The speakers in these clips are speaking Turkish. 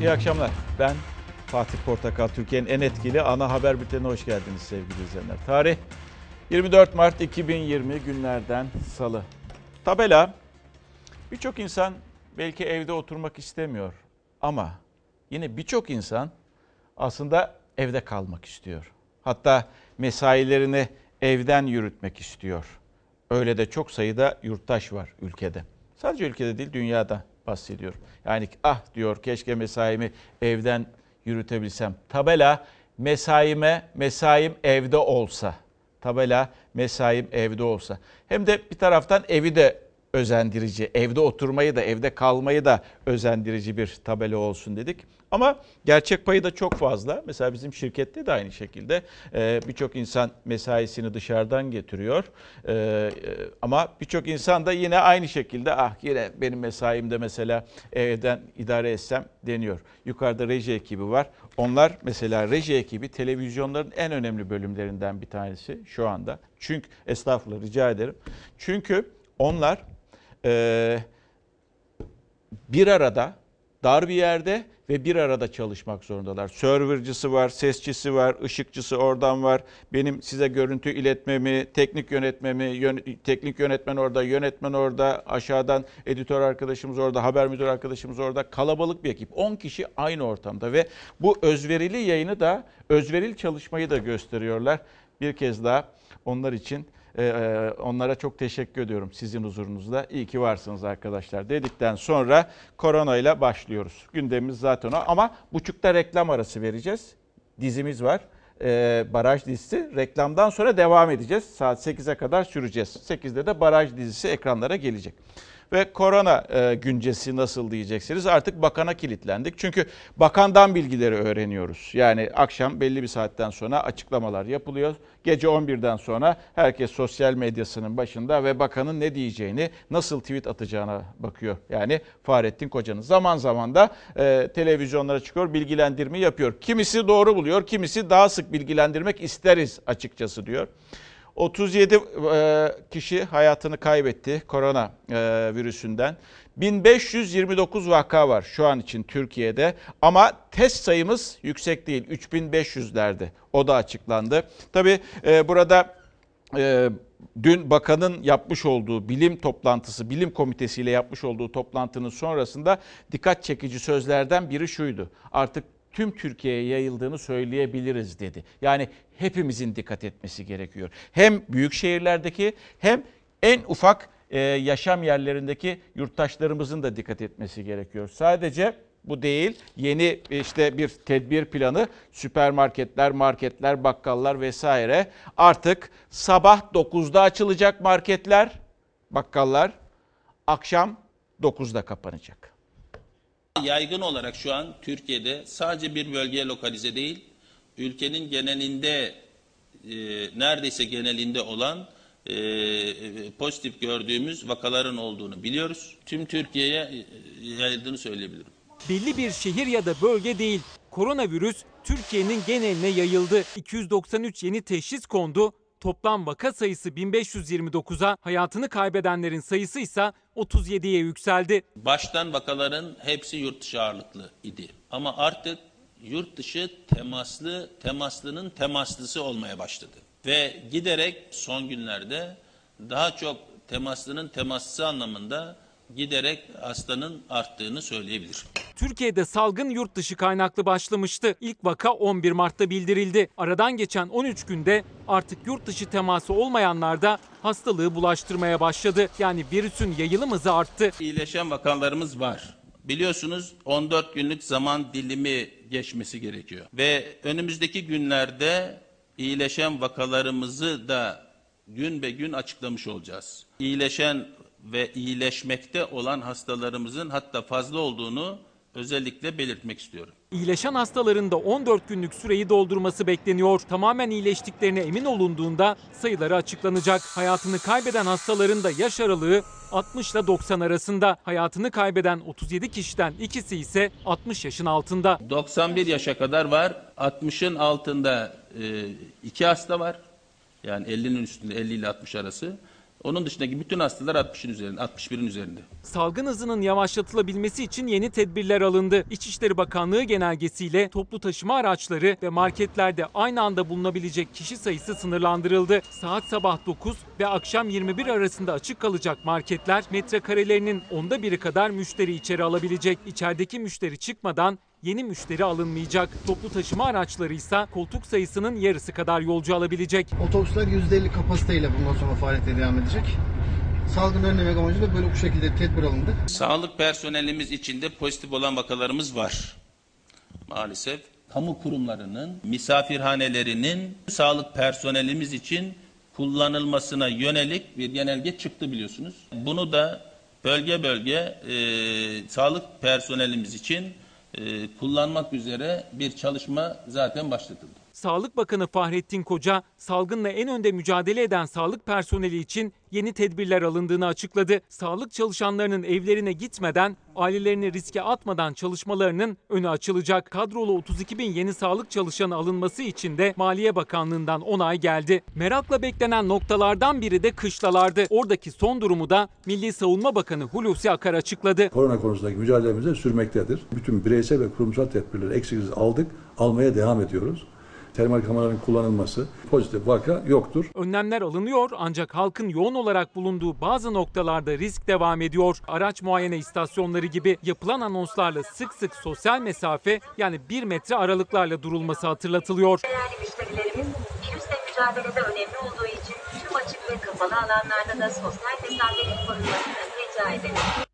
İyi akşamlar. Ben Fatih Portakal, Türkiye'nin en etkili ana haber bültenine hoş geldiniz sevgili izleyenler. Tarih 24 Mart 2020 günlerden salı. Tabela, birçok insan belki evde oturmak istemiyor ama yine birçok insan aslında evde kalmak istiyor. Hatta mesailerini evden yürütmek istiyor. Öyle de çok sayıda yurttaş var ülkede. Sadece ülkede değil dünyada bahsediyor. Yani ah diyor keşke mesaimi evden yürütebilsem. Tabela mesaime mesaim evde olsa. Tabela mesaim evde olsa. Hem de bir taraftan evi de özendirici, evde oturmayı da evde kalmayı da özendirici bir tabela olsun dedik. Ama gerçek payı da çok fazla. Mesela bizim şirkette de aynı şekilde Ee, birçok insan mesaisini dışarıdan getiriyor. Ee, ama birçok insan da yine aynı şekilde ah yine benim mesaimde mesela evden idare etsem deniyor. Yukarıda reji ekibi var. Onlar mesela reji ekibi televizyonların en önemli bölümlerinden bir tanesi şu anda. Çünkü estağfurullah rica ederim. Çünkü onlar e, bir arada, dar bir yerde ve bir arada çalışmak zorundalar. Servercısı var, sesçisi var, ışıkçısı oradan var. Benim size görüntü iletmemi, teknik yönetmemi, yön, teknik yönetmen orada, yönetmen orada, aşağıdan editör arkadaşımız orada, haber müdür arkadaşımız orada. Kalabalık bir ekip. 10 kişi aynı ortamda ve bu özverili yayını da, özverili çalışmayı da gösteriyorlar. Bir kez daha onlar için ee, onlara çok teşekkür ediyorum sizin huzurunuzda. İyi ki varsınız arkadaşlar dedikten sonra korona ile başlıyoruz. Gündemimiz zaten o ama buçukta reklam arası vereceğiz. Dizimiz var. Ee, baraj dizisi. Reklamdan sonra devam edeceğiz. Saat 8'e kadar süreceğiz. 8'de de baraj dizisi ekranlara gelecek. Ve korona e, güncesi nasıl diyeceksiniz? Artık bakana kilitlendik. Çünkü bakandan bilgileri öğreniyoruz. Yani akşam belli bir saatten sonra açıklamalar yapılıyor. Gece 11'den sonra herkes sosyal medyasının başında ve bakanın ne diyeceğini, nasıl tweet atacağına bakıyor. Yani Fahrettin Koca'nın zaman zaman da e, televizyonlara çıkıyor, bilgilendirme yapıyor. Kimisi doğru buluyor, kimisi daha sık bilgilendirmek isteriz açıkçası diyor. 37 e, kişi hayatını kaybetti korona e, virüsünden. 1529 vaka var şu an için Türkiye'de ama test sayımız yüksek değil 3500'lerde o da açıklandı. Tabi e, burada dün bakanın yapmış olduğu bilim toplantısı, bilim komitesiyle yapmış olduğu toplantının sonrasında dikkat çekici sözlerden biri şuydu. Artık tüm Türkiye'ye yayıldığını söyleyebiliriz dedi. Yani hepimizin dikkat etmesi gerekiyor. Hem büyük şehirlerdeki hem en ufak e, yaşam yerlerindeki yurttaşlarımızın da dikkat etmesi gerekiyor. Sadece bu değil. Yeni işte bir tedbir planı süpermarketler, marketler, bakkallar vesaire artık sabah 9'da açılacak marketler, bakkallar akşam 9'da kapanacak. Yaygın olarak şu an Türkiye'de sadece bir bölgeye lokalize değil, ülkenin genelinde e, neredeyse genelinde olan e, pozitif gördüğümüz vakaların olduğunu biliyoruz. Tüm Türkiye'ye e, yayıldığını söyleyebilirim. Belli bir şehir ya da bölge değil. Koronavirüs Türkiye'nin geneline yayıldı. 293 yeni teşhis kondu. Toplam vaka sayısı 1529'a, hayatını kaybedenlerin sayısı ise 37'ye yükseldi. Baştan vakaların hepsi yurt dışı ağırlıklı idi. Ama artık yurt dışı temaslı, temaslının temaslısı olmaya başladı. Ve giderek son günlerde daha çok temaslının temaslısı anlamında giderek hastanın arttığını söyleyebilirim. Türkiye'de salgın yurt dışı kaynaklı başlamıştı. İlk vaka 11 Mart'ta bildirildi. Aradan geçen 13 günde artık yurt dışı teması olmayanlar da hastalığı bulaştırmaya başladı. Yani virüsün yayılım hızı arttı. İyileşen vakalarımız var. Biliyorsunuz 14 günlük zaman dilimi geçmesi gerekiyor. Ve önümüzdeki günlerde iyileşen vakalarımızı da gün be gün açıklamış olacağız. İyileşen ve iyileşmekte olan hastalarımızın hatta fazla olduğunu özellikle belirtmek istiyorum. İyileşen hastaların da 14 günlük süreyi doldurması bekleniyor. Tamamen iyileştiklerine emin olunduğunda sayıları açıklanacak. Hayatını kaybeden hastaların da yaş aralığı 60 ile 90 arasında. Hayatını kaybeden 37 kişiden ikisi ise 60 yaşın altında. 91 yaşa kadar var. 60'ın altında e, iki hasta var. Yani 50'nin üstünde 50 ile 60 arası. Onun dışındaki bütün hastalar 60'ın üzerinde, 61'in üzerinde. Salgın hızının yavaşlatılabilmesi için yeni tedbirler alındı. İçişleri Bakanlığı genelgesiyle toplu taşıma araçları ve marketlerde aynı anda bulunabilecek kişi sayısı sınırlandırıldı. Saat sabah 9 ve akşam 21 arasında açık kalacak marketler metrekarelerinin onda biri kadar müşteri içeri alabilecek. İçerideki müşteri çıkmadan yeni müşteri alınmayacak. Toplu taşıma araçları ise koltuk sayısının yarısı kadar yolcu alabilecek. Otobüsler %50 kapasiteyle bundan sonra faaliyete devam edecek. Salgın önlemek amacıyla böyle bu şekilde bir tedbir alındı. Sağlık personelimiz içinde pozitif olan vakalarımız var. Maalesef kamu kurumlarının, misafirhanelerinin sağlık personelimiz için kullanılmasına yönelik bir genelge çıktı biliyorsunuz. Bunu da bölge bölge e, sağlık personelimiz için kullanmak üzere bir çalışma zaten başlatıldı. Sağlık Bakanı Fahrettin Koca, salgınla en önde mücadele eden sağlık personeli için yeni tedbirler alındığını açıkladı. Sağlık çalışanlarının evlerine gitmeden, ailelerini riske atmadan çalışmalarının önü açılacak. Kadrolu 32 bin yeni sağlık çalışanı alınması için de Maliye Bakanlığı'ndan onay geldi. Merakla beklenen noktalardan biri de kışlalardı. Oradaki son durumu da Milli Savunma Bakanı Hulusi Akar açıkladı. Korona konusundaki mücadelemiz de sürmektedir. Bütün bireysel ve kurumsal tedbirleri eksiksiz aldık, almaya devam ediyoruz. Termal kameraların kullanılması, pozitif vaka yoktur. Önlemler alınıyor ancak halkın yoğun olarak bulunduğu bazı noktalarda risk devam ediyor. Araç muayene istasyonları gibi yapılan anonslarla sık sık sosyal mesafe yani 1 metre aralıklarla durulması hatırlatılıyor. Değerli müşterilerimiz, virüsle mücadelede önemli olduğu için tüm açık ve kapalı alanlarda da sosyal mesafenin korunmasını rica ederiz.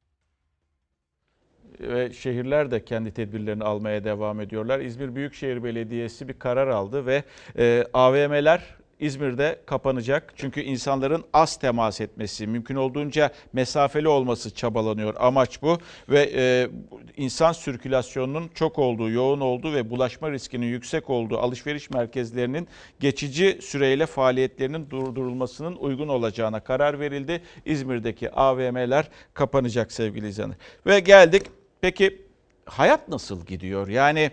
Ve şehirler de kendi tedbirlerini almaya devam ediyorlar. İzmir Büyükşehir Belediyesi bir karar aldı ve e, AVM'ler İzmir'de kapanacak. Çünkü insanların az temas etmesi, mümkün olduğunca mesafeli olması çabalanıyor. Amaç bu ve e, insan sirkülasyonunun çok olduğu, yoğun olduğu ve bulaşma riskinin yüksek olduğu alışveriş merkezlerinin geçici süreyle faaliyetlerinin durdurulmasının uygun olacağına karar verildi. İzmir'deki AVM'ler kapanacak sevgili izleyenler. Ve geldik Peki hayat nasıl gidiyor? Yani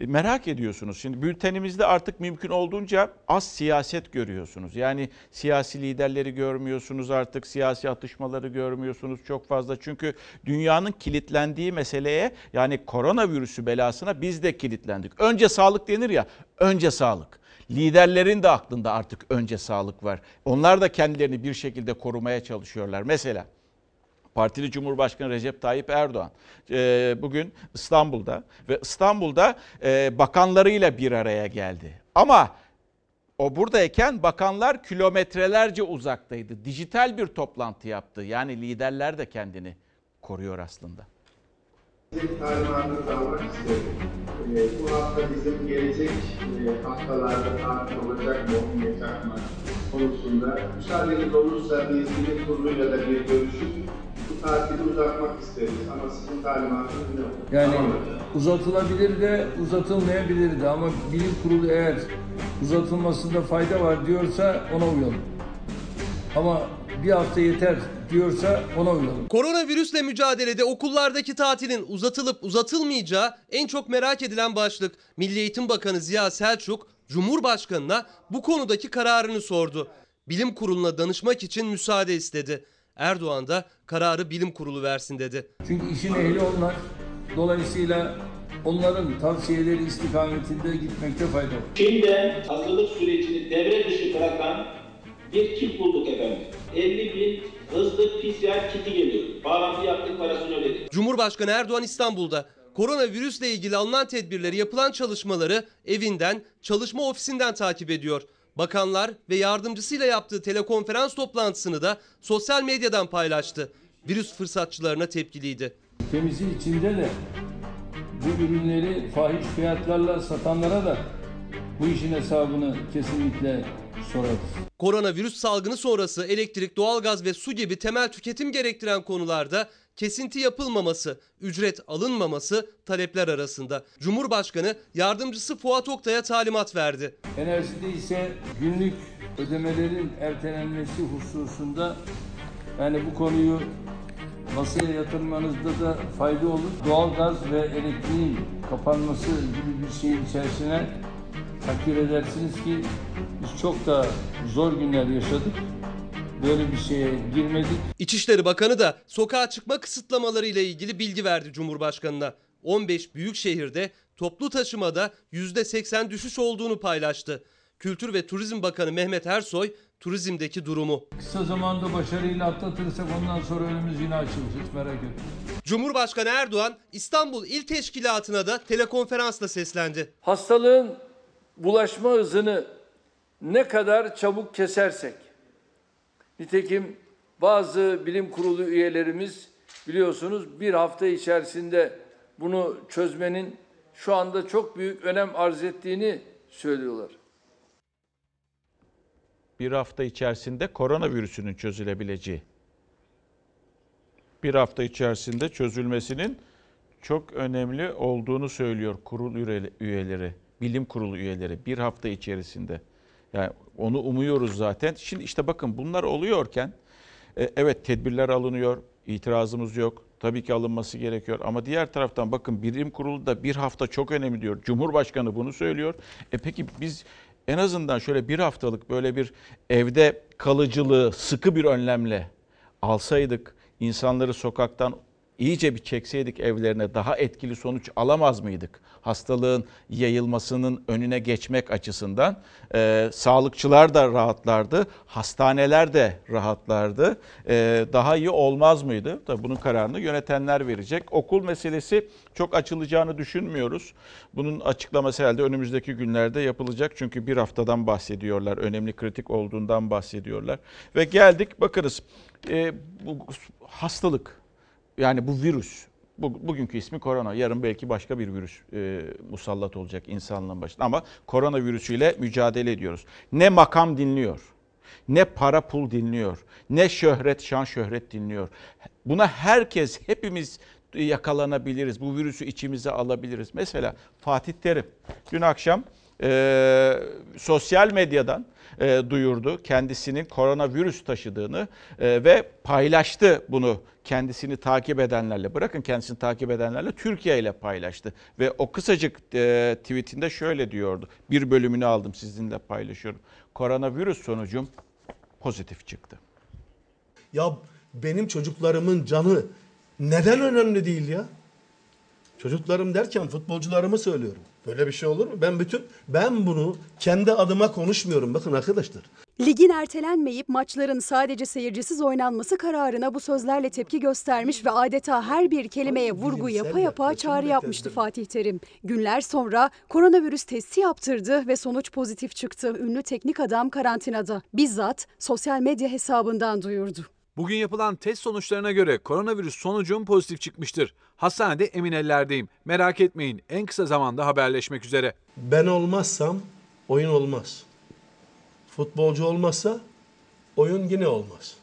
e, merak ediyorsunuz. Şimdi bültenimizde artık mümkün olduğunca az siyaset görüyorsunuz. Yani siyasi liderleri görmüyorsunuz artık, siyasi atışmaları görmüyorsunuz çok fazla. Çünkü dünyanın kilitlendiği meseleye yani koronavirüsü belasına biz de kilitlendik. Önce sağlık denir ya, önce sağlık. Liderlerin de aklında artık önce sağlık var. Onlar da kendilerini bir şekilde korumaya çalışıyorlar. Mesela Partili Cumhurbaşkanı Recep Tayyip Erdoğan e, bugün İstanbul'da ve İstanbul'da e, bakanlarıyla bir araya geldi. Ama o buradayken bakanlar kilometrelerce uzaktaydı. Dijital bir toplantı yaptı. Yani liderler de kendini koruyor aslında. Bizim talimatımızı almak istedim. Bu hafta bizim gelecek e, haftalarda tatil olacak mı, olmayacak mı konusunda müsaadeniz olursa bilim kuruluyla da bir görüşüp tatili uzatmak isteriz ama sizin talimatınız ne olur? Yani Tamam. uzatılabilir de uzatılmayabilir de ama bilim kurulu eğer uzatılmasında fayda var diyorsa ona uyalım. Ama bir hafta yeter diyorsa ona uyalım. Koronavirüsle mücadelede okullardaki tatilin uzatılıp uzatılmayacağı en çok merak edilen başlık. Milli Eğitim Bakanı Ziya Selçuk, Cumhurbaşkanına bu konudaki kararını sordu. Bilim kuruluna danışmak için müsaade istedi. Erdoğan da kararı bilim kurulu versin dedi. Çünkü işin ehli onlar. Dolayısıyla onların tavsiyeleri istikametinde gitmekte fayda var. Çin'de hazırlık sürecini devre dışı bırakan bir kit bulduk efendim. 50 bin hızlı PCR kiti geliyor. Bağlantı yaptık parasını ödedik. Cumhurbaşkanı Erdoğan İstanbul'da koronavirüsle ilgili alınan tedbirleri, yapılan çalışmaları evinden, çalışma ofisinden takip ediyor. Bakanlar ve yardımcısıyla yaptığı telekonferans toplantısını da sosyal medyadan paylaştı. Virüs fırsatçılarına tepkiliydi. Temizliği içinde de bu ürünleri fahiş fiyatlarla satanlara da bu işin hesabını kesinlikle sorarız. Koronavirüs salgını sonrası elektrik, doğalgaz ve su gibi temel tüketim gerektiren konularda kesinti yapılmaması, ücret alınmaması talepler arasında. Cumhurbaşkanı yardımcısı Fuat Oktay'a talimat verdi. Enerjide ise günlük ödemelerin ertelenmesi hususunda yani bu konuyu masaya yatırmanızda da fayda olur. Doğalgaz ve elektriğin kapanması gibi bir şeyin içerisine takdir edersiniz ki biz çok da zor günler yaşadık. Böyle bir şeye girmedik. İçişleri Bakanı da sokağa çıkma kısıtlamaları ile ilgili bilgi verdi Cumhurbaşkanı'na. 15 büyük şehirde toplu taşımada %80 düşüş olduğunu paylaştı. Kültür ve Turizm Bakanı Mehmet Ersoy turizmdeki durumu. Kısa zamanda başarıyla atlatırsak ondan sonra önümüz yine açılacak hiç merak etmeyin. Cumhurbaşkanı Erdoğan İstanbul İl Teşkilatı'na da telekonferansla seslendi. Hastalığın bulaşma hızını ne kadar çabuk kesersek, nitekim bazı bilim kurulu üyelerimiz biliyorsunuz bir hafta içerisinde bunu çözmenin şu anda çok büyük önem arz ettiğini söylüyorlar. Bir hafta içerisinde koronavirüsünün çözülebileceği. Bir hafta içerisinde çözülmesinin çok önemli olduğunu söylüyor kurul üye- üyeleri, bilim kurulu üyeleri. Bir hafta içerisinde. Yani onu umuyoruz zaten. Şimdi işte bakın bunlar oluyorken e, evet tedbirler alınıyor, itirazımız yok. Tabii ki alınması gerekiyor ama diğer taraftan bakın bilim kurulu da bir hafta çok önemli diyor. Cumhurbaşkanı bunu söylüyor. E peki biz en azından şöyle bir haftalık böyle bir evde kalıcılığı sıkı bir önlemle alsaydık, insanları sokaktan iyice bir çekseydik evlerine daha etkili sonuç alamaz mıydık? Hastalığın yayılmasının önüne geçmek açısından Ee, sağlıkçılar da rahatlardı, hastaneler de rahatlardı. Ee, daha iyi olmaz mıydı? Tabii bunun kararını yönetenler verecek. Okul meselesi çok açılacağını düşünmüyoruz. Bunun açıklaması herhalde önümüzdeki günlerde yapılacak. Çünkü bir haftadan bahsediyorlar, önemli kritik olduğundan bahsediyorlar. Ve geldik bakınız e, bu hastalık yani bu virüs, bu, bugünkü ismi korona, yarın belki başka bir virüs e, musallat olacak insanlığın başına. Ama korona virüsüyle mücadele ediyoruz. Ne makam dinliyor, ne para pul dinliyor, ne şöhret, şan şöhret dinliyor. Buna herkes, hepimiz yakalanabiliriz. Bu virüsü içimize alabiliriz. Mesela Fatih Terim dün akşam e, sosyal medyadan e, duyurdu kendisinin koronavirüs taşıdığını e, ve paylaştı bunu kendisini takip edenlerle. Bırakın kendisini takip edenlerle Türkiye ile paylaştı ve o kısacık e, tweetinde şöyle diyordu. Bir bölümünü aldım sizinle paylaşıyorum. Koronavirüs sonucum pozitif çıktı. Ya benim çocuklarımın canı neden önemli değil ya? Çocuklarım derken futbolcularımı söylüyorum. Böyle bir şey olur mu? Ben bütün ben bunu kendi adıma konuşmuyorum. Bakın arkadaşlar. Ligin ertelenmeyip maçların sadece seyircisiz oynanması kararına bu sözlerle tepki göstermiş ve adeta her bir kelimeye vurgu yapa yapa çağrı yapmıştı Fatih Terim. Günler sonra koronavirüs testi yaptırdı ve sonuç pozitif çıktı. Ünlü teknik adam karantinada. Bizzat sosyal medya hesabından duyurdu. Bugün yapılan test sonuçlarına göre koronavirüs sonucum pozitif çıkmıştır. Hastanede emin ellerdeyim. Merak etmeyin en kısa zamanda haberleşmek üzere. Ben olmazsam oyun olmaz. Futbolcu olmazsa oyun yine olmaz.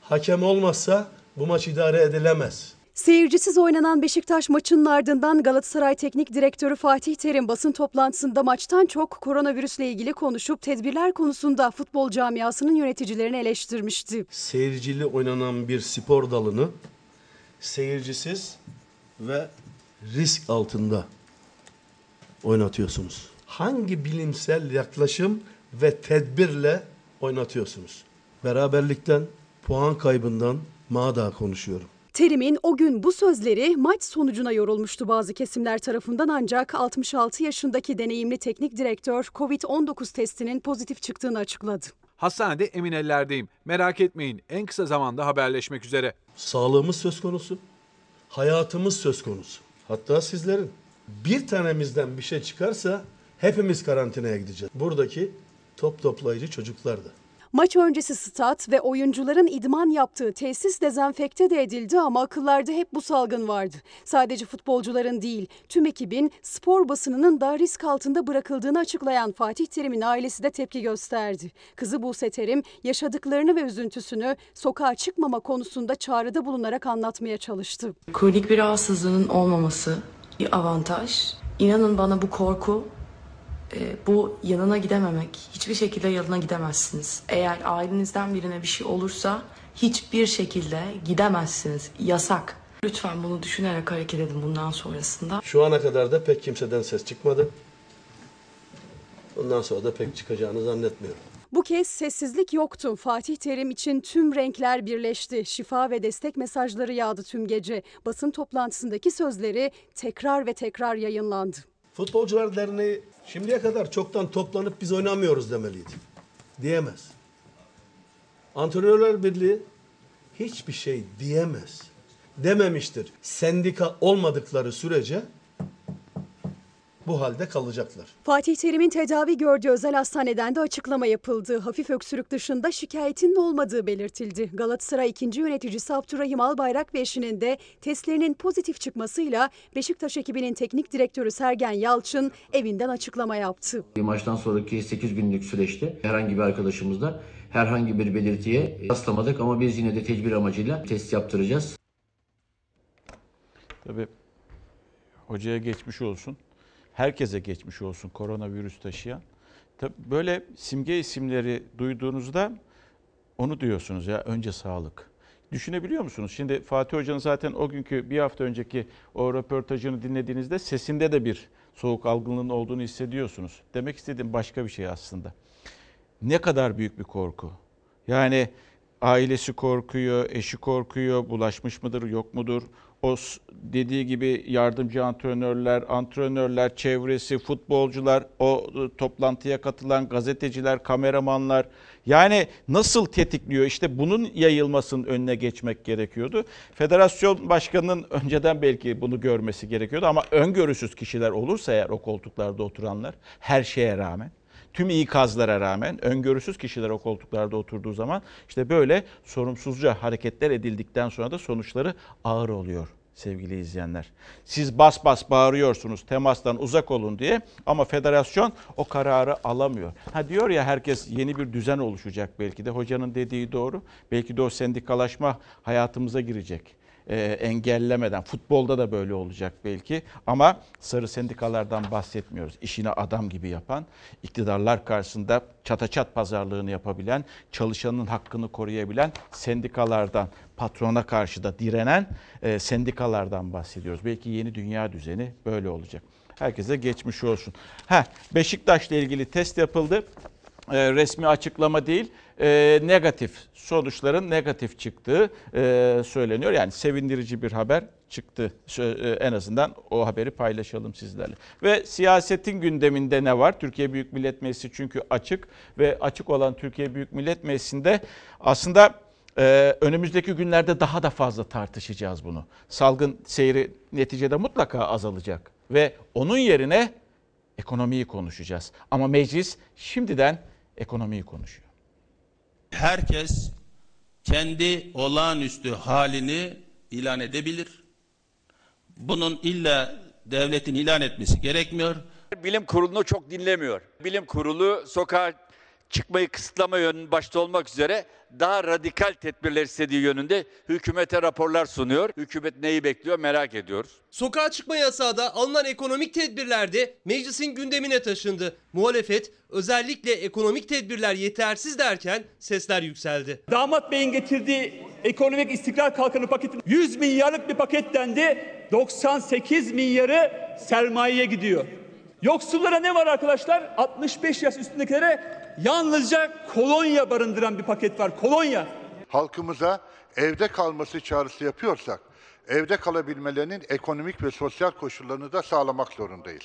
Hakem olmazsa bu maç idare edilemez. Seyircisiz oynanan Beşiktaş maçının ardından Galatasaray Teknik Direktörü Fatih Terim basın toplantısında maçtan çok koronavirüsle ilgili konuşup tedbirler konusunda futbol camiasının yöneticilerini eleştirmişti. Seyircili oynanan bir spor dalını seyircisiz ve risk altında oynatıyorsunuz. Hangi bilimsel yaklaşım ve tedbirle oynatıyorsunuz? Beraberlikten, puan kaybından mağda konuşuyorum. Terim'in o gün bu sözleri maç sonucuna yorulmuştu bazı kesimler tarafından ancak 66 yaşındaki deneyimli teknik direktör Covid-19 testinin pozitif çıktığını açıkladı. Hastanede emin ellerdeyim. Merak etmeyin en kısa zamanda haberleşmek üzere. Sağlığımız söz konusu, hayatımız söz konusu. Hatta sizlerin. Bir tanemizden bir şey çıkarsa hepimiz karantinaya gideceğiz. Buradaki top toplayıcı çocuklar da. Maç öncesi stat ve oyuncuların idman yaptığı tesis dezenfekte de edildi ama akıllarda hep bu salgın vardı. Sadece futbolcuların değil, tüm ekibin spor basınının da risk altında bırakıldığını açıklayan Fatih Terim'in ailesi de tepki gösterdi. Kızı Buse Terim yaşadıklarını ve üzüntüsünü sokağa çıkmama konusunda çağrıda bulunarak anlatmaya çalıştı. Kronik bir rahatsızlığının olmaması bir avantaj. İnanın bana bu korku e, bu yanına gidememek. Hiçbir şekilde yanına gidemezsiniz. Eğer ailenizden birine bir şey olursa hiçbir şekilde gidemezsiniz. Yasak. Lütfen bunu düşünerek hareket edin bundan sonrasında. Şu ana kadar da pek kimseden ses çıkmadı. Bundan sonra da pek çıkacağını zannetmiyorum. Bu kez sessizlik yoktu. Fatih Terim için tüm renkler birleşti. Şifa ve destek mesajları yağdı tüm gece. Basın toplantısındaki sözleri tekrar ve tekrar yayınlandı. Futbolcular Derneği şimdiye kadar çoktan toplanıp biz oynamıyoruz demeliydi. Diyemez. Antrenörler Birliği hiçbir şey diyemez. Dememiştir. Sendika olmadıkları sürece bu halde kalacaklar. Fatih Terim'in tedavi gördüğü özel hastaneden de açıklama yapıldı. Hafif öksürük dışında şikayetinin olmadığı belirtildi. Galatasaray 2. yöneticisi Abdurrahim Albayrak ve eşinin de testlerinin pozitif çıkmasıyla Beşiktaş ekibinin teknik direktörü Sergen Yalçın evinden açıklama yaptı. Maçtan sonraki 8 günlük süreçte herhangi bir arkadaşımızda herhangi bir belirtiye rastlamadık ama biz yine de tedbir amacıyla test yaptıracağız. Tabii hocaya geçmiş olsun. Herkese geçmiş olsun koronavirüs taşıyan. Tabii böyle simge isimleri duyduğunuzda onu diyorsunuz ya önce sağlık. Düşünebiliyor musunuz? Şimdi Fatih Hoca'nın zaten o günkü bir hafta önceki o röportajını dinlediğinizde sesinde de bir soğuk algınlığının olduğunu hissediyorsunuz. Demek istediğim başka bir şey aslında. Ne kadar büyük bir korku. Yani ailesi korkuyor, eşi korkuyor, bulaşmış mıdır, yok mudur? O dediği gibi yardımcı antrenörler, antrenörler, çevresi, futbolcular, o toplantıya katılan gazeteciler, kameramanlar. Yani nasıl tetikliyor? İşte bunun yayılmasının önüne geçmek gerekiyordu. Federasyon başkanının önceden belki bunu görmesi gerekiyordu ama öngörüsüz kişiler olursa eğer o koltuklarda oturanlar her şeye rağmen tüm ikazlara rağmen öngörüsüz kişiler o koltuklarda oturduğu zaman işte böyle sorumsuzca hareketler edildikten sonra da sonuçları ağır oluyor sevgili izleyenler. Siz bas bas bağırıyorsunuz temastan uzak olun diye ama federasyon o kararı alamıyor. Ha diyor ya herkes yeni bir düzen oluşacak belki de hocanın dediği doğru. Belki de o sendikalaşma hayatımıza girecek e, engellemeden. Futbolda da böyle olacak belki ama sarı sendikalardan bahsetmiyoruz. İşini adam gibi yapan, iktidarlar karşısında çataçat pazarlığını yapabilen, çalışanın hakkını koruyabilen sendikalardan, patrona karşı da direnen e, sendikalardan bahsediyoruz. Belki yeni dünya düzeni böyle olacak. Herkese geçmiş olsun. Heh, Beşiktaş'la ilgili test yapıldı. E, resmi açıklama değil e, negatif sonuçların negatif çıktığı e, söyleniyor. Yani sevindirici bir haber çıktı. En azından o haberi paylaşalım sizlerle. Ve siyasetin gündeminde ne var? Türkiye Büyük Millet Meclisi çünkü açık ve açık olan Türkiye Büyük Millet Meclisi'nde aslında önümüzdeki günlerde daha da fazla tartışacağız bunu. Salgın seyri neticede mutlaka azalacak ve onun yerine ekonomiyi konuşacağız. Ama meclis şimdiden ekonomiyi konuşuyor. Herkes kendi olağanüstü halini ilan edebilir. Bunun illa devletin ilan etmesi gerekmiyor. Bilim kurulunu çok dinlemiyor. Bilim kurulu sokağa çıkmayı kısıtlama yönünün başta olmak üzere daha radikal tedbirler istediği yönünde hükümete raporlar sunuyor. Hükümet neyi bekliyor merak ediyoruz. Sokağa çıkma yasağı da alınan ekonomik tedbirler de meclisin gündemine taşındı. Muhalefet özellikle ekonomik tedbirler yetersiz derken sesler yükseldi. Damat Bey'in getirdiği ekonomik istikrar kalkanı paketin 100 milyarlık bir pakettendi. 98 milyarı sermayeye gidiyor. Yoksullara ne var arkadaşlar? 65 yaş üstündekilere yalnızca kolonya barındıran bir paket var. Kolonya. Halkımıza evde kalması çağrısı yapıyorsak, evde kalabilmelerinin ekonomik ve sosyal koşullarını da sağlamak zorundayız.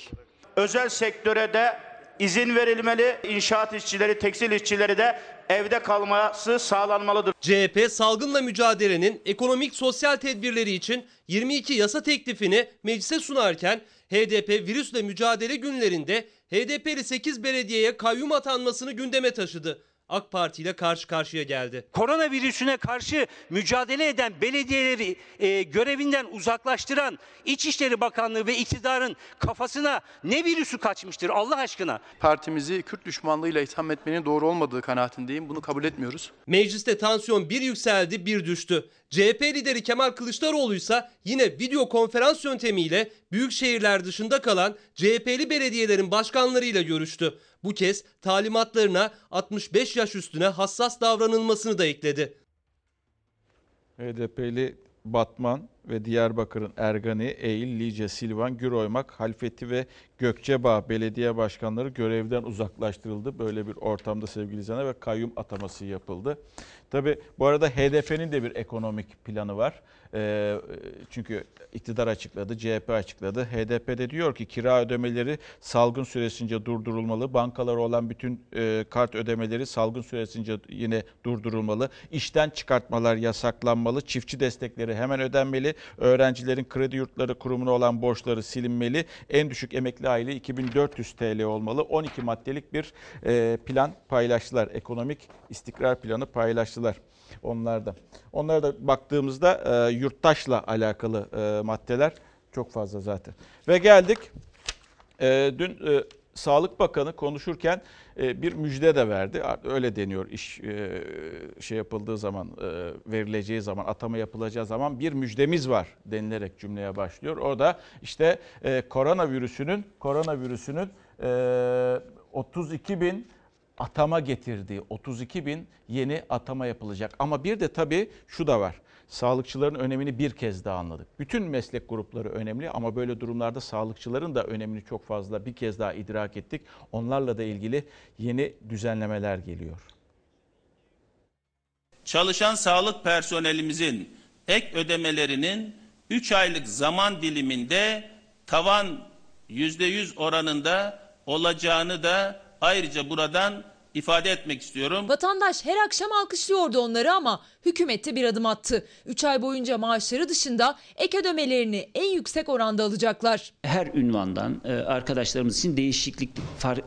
Özel sektöre de izin verilmeli. İnşaat işçileri, tekstil işçileri de evde kalması sağlanmalıdır. CHP salgınla mücadelenin ekonomik sosyal tedbirleri için 22 yasa teklifini meclise sunarken HDP virüsle mücadele günlerinde HDP'li 8 belediyeye kayyum atanmasını gündeme taşıdı. AK Parti ile karşı karşıya geldi. Koronavirüsüne karşı mücadele eden belediyeleri e, görevinden uzaklaştıran İçişleri Bakanlığı ve iktidarın kafasına ne virüsü kaçmıştır Allah aşkına? Partimizi Kürt düşmanlığıyla itham etmenin doğru olmadığı kanaatindeyim. Bunu kabul etmiyoruz. Mecliste tansiyon bir yükseldi bir düştü. CHP lideri Kemal Kılıçdaroğlu ise yine video konferans yöntemiyle büyük şehirler dışında kalan CHP'li belediyelerin başkanlarıyla görüştü. Bu kez talimatlarına 65 yaş üstüne hassas davranılmasını da ekledi. HDP'li Batman ve Diyarbakır'ın Ergani, Eğil, Lice, Silvan, Güroymak, Halfeti ve Gökçebağ belediye başkanları görevden uzaklaştırıldı. Böyle bir ortamda sevgili izleyenler ve kayyum ataması yapıldı. Tabi bu arada HDP'nin de bir ekonomik planı var. Ee, çünkü iktidar açıkladı, CHP açıkladı. HDP de diyor ki kira ödemeleri salgın süresince durdurulmalı. Bankalara olan bütün e, kart ödemeleri salgın süresince yine durdurulmalı. İşten çıkartmalar yasaklanmalı. Çiftçi destekleri hemen ödenmeli. Öğrencilerin kredi yurtları kurumuna olan borçları silinmeli. En düşük emekli aile 2400 TL olmalı. 12 maddelik bir e, plan paylaştılar. Ekonomik istikrar planı paylaştılar onlar da. Onlara da baktığımızda e, yurttaşla alakalı e, maddeler çok fazla zaten. Ve geldik e, dün e, Sağlık Bakanı konuşurken e, bir müjde de verdi. Öyle deniyor iş e, şey yapıldığı zaman, e, verileceği zaman, atama yapılacağı zaman bir müjdemiz var denilerek cümleye başlıyor. O da işte e, koronavirüsünün koronavirüsünün e, 32 bin atama getirdiği 32 bin yeni atama yapılacak. Ama bir de tabii şu da var. Sağlıkçıların önemini bir kez daha anladık. Bütün meslek grupları önemli ama böyle durumlarda sağlıkçıların da önemini çok fazla bir kez daha idrak ettik. Onlarla da ilgili yeni düzenlemeler geliyor. Çalışan sağlık personelimizin ek ödemelerinin 3 aylık zaman diliminde tavan %100 oranında olacağını da ayrıca buradan ifade etmek istiyorum. Vatandaş her akşam alkışlıyordu onları ama hükümette bir adım attı. 3 ay boyunca maaşları dışında ek ödemelerini en yüksek oranda alacaklar. Her ünvandan e, arkadaşlarımız için değişiklik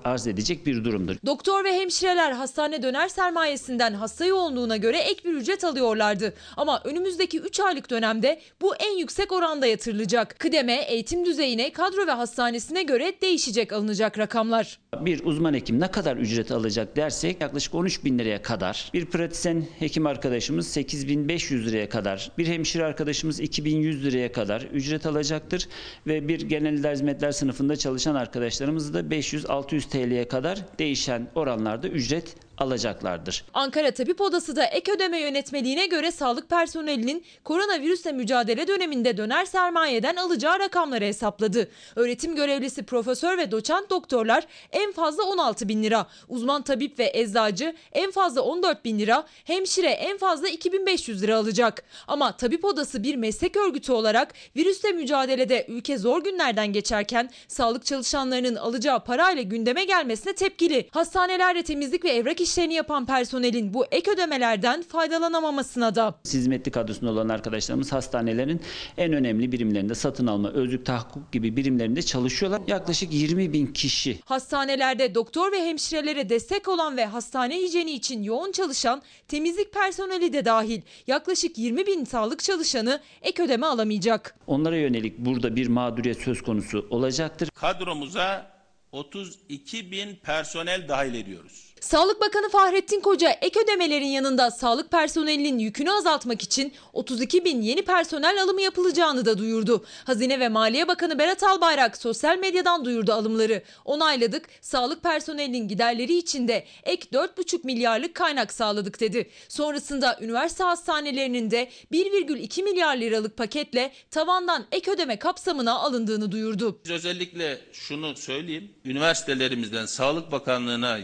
arz edecek bir durumdur. Doktor ve hemşireler hastane döner sermayesinden hasta yoğunluğuna göre ek bir ücret alıyorlardı. Ama önümüzdeki 3 aylık dönemde bu en yüksek oranda yatırılacak. Kıdeme, eğitim düzeyine, kadro ve hastanesine göre değişecek alınacak rakamlar. Bir uzman hekim ne kadar ücret alacak dersek yaklaşık 13 bin liraya kadar. Bir pratisyen hekim arkadaşımız 8500 liraya kadar. Bir hemşire arkadaşımız 2100 liraya kadar ücret alacaktır. Ve bir genel idare hizmetler sınıfında çalışan arkadaşlarımız da 500-600 TL'ye kadar değişen oranlarda ücret alacaklardır. Ankara Tabip Odası da ek ödeme yönetmeliğine göre sağlık personelinin koronavirüsle mücadele döneminde döner sermayeden alacağı rakamları hesapladı. Öğretim görevlisi profesör ve doçent doktorlar en fazla 16 bin lira, uzman tabip ve eczacı en fazla 14 bin lira, hemşire en fazla 2500 lira alacak. Ama Tabip Odası bir meslek örgütü olarak virüsle mücadelede ülke zor günlerden geçerken sağlık çalışanlarının alacağı parayla gündeme gelmesine tepkili. Hastanelerde temizlik ve evrak işlerini yapan personelin bu ek ödemelerden faydalanamamasına da. Hizmetli kadrosunda olan arkadaşlarımız hastanelerin en önemli birimlerinde satın alma, özlük tahakkuk gibi birimlerinde çalışıyorlar. Yaklaşık 20 bin kişi. Hastanelerde doktor ve hemşirelere destek olan ve hastane hijyeni için yoğun çalışan temizlik personeli de dahil yaklaşık 20 bin sağlık çalışanı ek ödeme alamayacak. Onlara yönelik burada bir mağduriyet söz konusu olacaktır. Kadromuza 32 bin personel dahil ediyoruz. Sağlık Bakanı Fahrettin Koca ek ödemelerin yanında sağlık personelinin yükünü azaltmak için 32 bin yeni personel alımı yapılacağını da duyurdu. Hazine ve Maliye Bakanı Berat Albayrak sosyal medyadan duyurdu alımları. Onayladık, sağlık personelinin giderleri için de ek 4,5 milyarlık kaynak sağladık dedi. Sonrasında üniversite hastanelerinin de 1,2 milyar liralık paketle tavandan ek ödeme kapsamına alındığını duyurdu. Özellikle şunu söyleyeyim. Üniversitelerimizden Sağlık Bakanlığı'na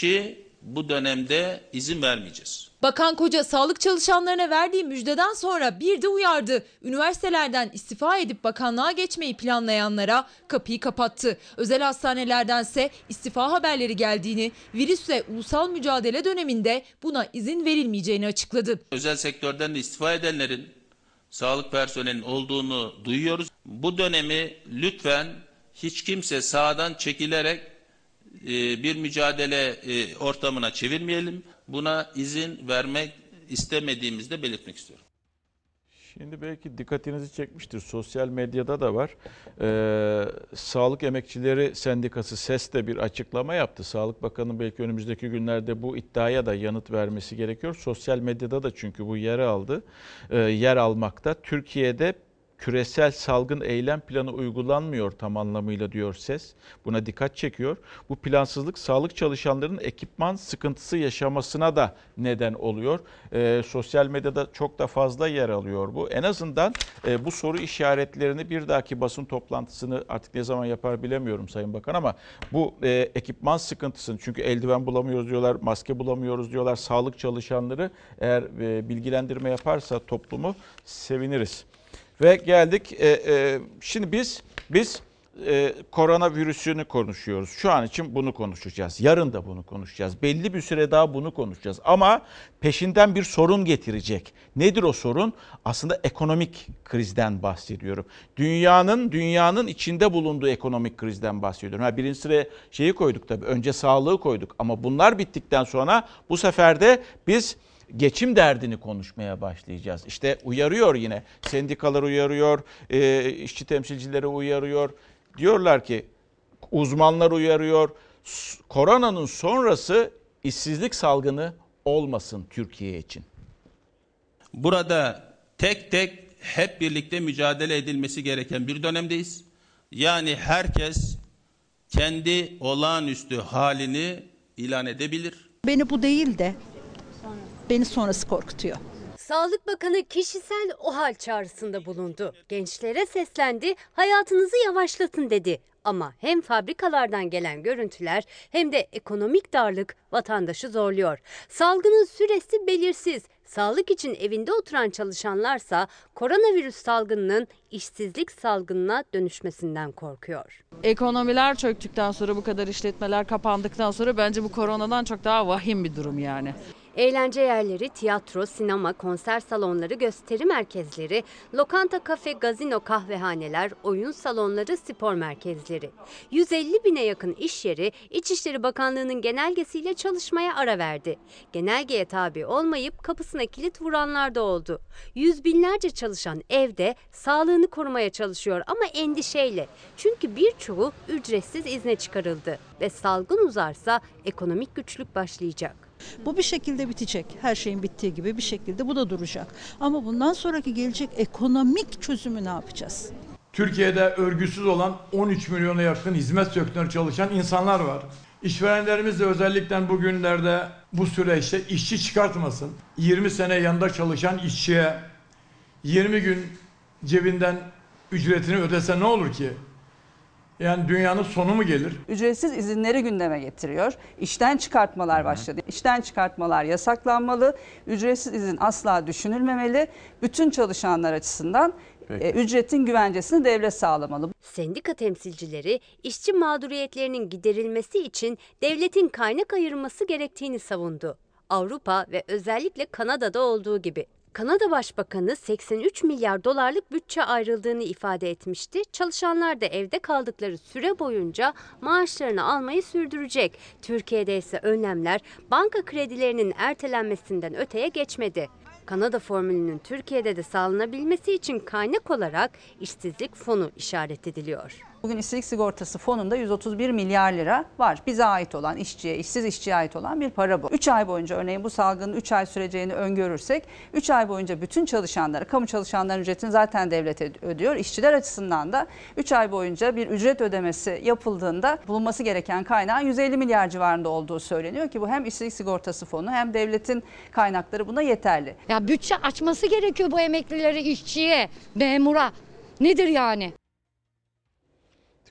geçişi bu dönemde izin vermeyeceğiz. Bakan Koca sağlık çalışanlarına verdiği müjdeden sonra bir de uyardı. Üniversitelerden istifa edip bakanlığa geçmeyi planlayanlara kapıyı kapattı. Özel hastanelerdense istifa haberleri geldiğini, virüsle ulusal mücadele döneminde buna izin verilmeyeceğini açıkladı. Özel sektörden de istifa edenlerin sağlık personelinin olduğunu duyuyoruz. Bu dönemi lütfen hiç kimse sağdan çekilerek e, bir mücadele e, ortamına çevirmeyelim. Buna izin vermek istemediğimizi de belirtmek istiyorum. Şimdi belki dikkatinizi çekmiştir. Sosyal medyada da var. Ee, Sağlık Emekçileri Sendikası SES de bir açıklama yaptı. Sağlık Bakanı belki önümüzdeki günlerde bu iddiaya da yanıt vermesi gerekiyor. Sosyal medyada da çünkü bu yer aldı. Ee, yer almakta. Türkiye'de küresel salgın eylem planı uygulanmıyor tam anlamıyla diyor ses. Buna dikkat çekiyor. Bu plansızlık sağlık çalışanlarının ekipman sıkıntısı yaşamasına da neden oluyor. E, sosyal medyada çok da fazla yer alıyor bu. En azından e, bu soru işaretlerini bir dahaki basın toplantısını artık ne zaman yapar bilemiyorum Sayın Bakan ama bu e, ekipman sıkıntısını çünkü eldiven bulamıyoruz diyorlar, maske bulamıyoruz diyorlar. Sağlık çalışanları eğer e, bilgilendirme yaparsa toplumu seviniriz. Ve geldik e, e, şimdi biz biz e, koronavirüsünü konuşuyoruz. Şu an için bunu konuşacağız. Yarın da bunu konuşacağız. Belli bir süre daha bunu konuşacağız. Ama peşinden bir sorun getirecek. Nedir o sorun? Aslında ekonomik krizden bahsediyorum. Dünyanın dünyanın içinde bulunduğu ekonomik krizden bahsediyorum. Ha birinci sıraya şeyi koyduk tabii. Önce sağlığı koyduk ama bunlar bittikten sonra bu sefer de biz geçim derdini konuşmaya başlayacağız. İşte uyarıyor yine. Sendikalar uyarıyor, e, işçi temsilcileri uyarıyor. Diyorlar ki uzmanlar uyarıyor. Koronanın sonrası işsizlik salgını olmasın Türkiye için. Burada tek tek hep birlikte mücadele edilmesi gereken bir dönemdeyiz. Yani herkes kendi olağanüstü halini ilan edebilir. Beni bu değil de beni sonrası korkutuyor. Sağlık Bakanı kişisel o hal çağrısında bulundu. Gençlere seslendi, hayatınızı yavaşlatın dedi. Ama hem fabrikalardan gelen görüntüler hem de ekonomik darlık vatandaşı zorluyor. Salgının süresi belirsiz. Sağlık için evinde oturan çalışanlarsa koronavirüs salgınının işsizlik salgınına dönüşmesinden korkuyor. Ekonomiler çöktükten sonra bu kadar işletmeler kapandıktan sonra bence bu koronadan çok daha vahim bir durum yani. Eğlence yerleri, tiyatro, sinema, konser salonları, gösteri merkezleri, lokanta, kafe, gazino, kahvehaneler, oyun salonları, spor merkezleri. 150 bine yakın iş yeri İçişleri Bakanlığı'nın genelgesiyle çalışmaya ara verdi. Genelgeye tabi olmayıp kapısına kilit vuranlar da oldu. Yüz binlerce çalışan evde sağlığını korumaya çalışıyor ama endişeyle. Çünkü birçoğu ücretsiz izne çıkarıldı ve salgın uzarsa ekonomik güçlük başlayacak. Bu bir şekilde bitecek. Her şeyin bittiği gibi bir şekilde bu da duracak. Ama bundan sonraki gelecek ekonomik çözümü ne yapacağız? Türkiye'de örgüsüz olan 13 milyona yakın hizmet sektöründe çalışan insanlar var. İşverenlerimiz de özellikle bugünlerde bu süreçte işçi çıkartmasın. 20 sene yanında çalışan işçiye 20 gün cebinden ücretini ödese ne olur ki? Yani dünyanın sonu mu gelir? Ücretsiz izinleri gündeme getiriyor. İşten çıkartmalar başladı. İşten çıkartmalar yasaklanmalı. Ücretsiz izin asla düşünülmemeli. Bütün çalışanlar açısından Peki. e, ücretin güvencesini devlet sağlamalı. Sendika temsilcileri işçi mağduriyetlerinin giderilmesi için devletin kaynak ayırması gerektiğini savundu. Avrupa ve özellikle Kanada'da olduğu gibi. Kanada Başbakanı 83 milyar dolarlık bütçe ayrıldığını ifade etmişti. Çalışanlar da evde kaldıkları süre boyunca maaşlarını almayı sürdürecek. Türkiye'de ise önlemler banka kredilerinin ertelenmesinden öteye geçmedi. Kanada formülünün Türkiye'de de sağlanabilmesi için kaynak olarak işsizlik fonu işaret ediliyor. Bugün işsizlik sigortası fonunda 131 milyar lira var. Bize ait olan işçiye, işsiz işçiye ait olan bir para bu. 3 ay boyunca örneğin bu salgının 3 ay süreceğini öngörürsek 3 ay boyunca bütün çalışanlara, kamu çalışanların ücretini zaten devlet ödüyor. İşçiler açısından da 3 ay boyunca bir ücret ödemesi yapıldığında bulunması gereken kaynağın 150 milyar civarında olduğu söyleniyor ki bu hem işsizlik sigortası fonu hem devletin kaynakları buna yeterli. Ya bütçe açması gerekiyor bu emeklileri işçiye, memura. Nedir yani?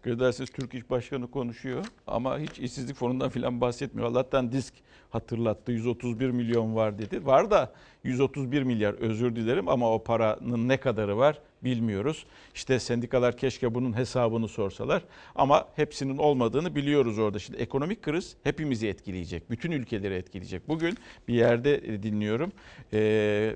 Ederseniz Türk İş Başkanı konuşuyor ama hiç işsizlik fonundan filan bahsetmiyor. Allah'tan disk hatırlattı 131 milyon var dedi. Var da 131 milyar özür dilerim ama o paranın ne kadarı var bilmiyoruz. İşte sendikalar keşke bunun hesabını sorsalar ama hepsinin olmadığını biliyoruz orada. Şimdi ekonomik kriz hepimizi etkileyecek. Bütün ülkeleri etkileyecek. Bugün bir yerde dinliyorum. Ee,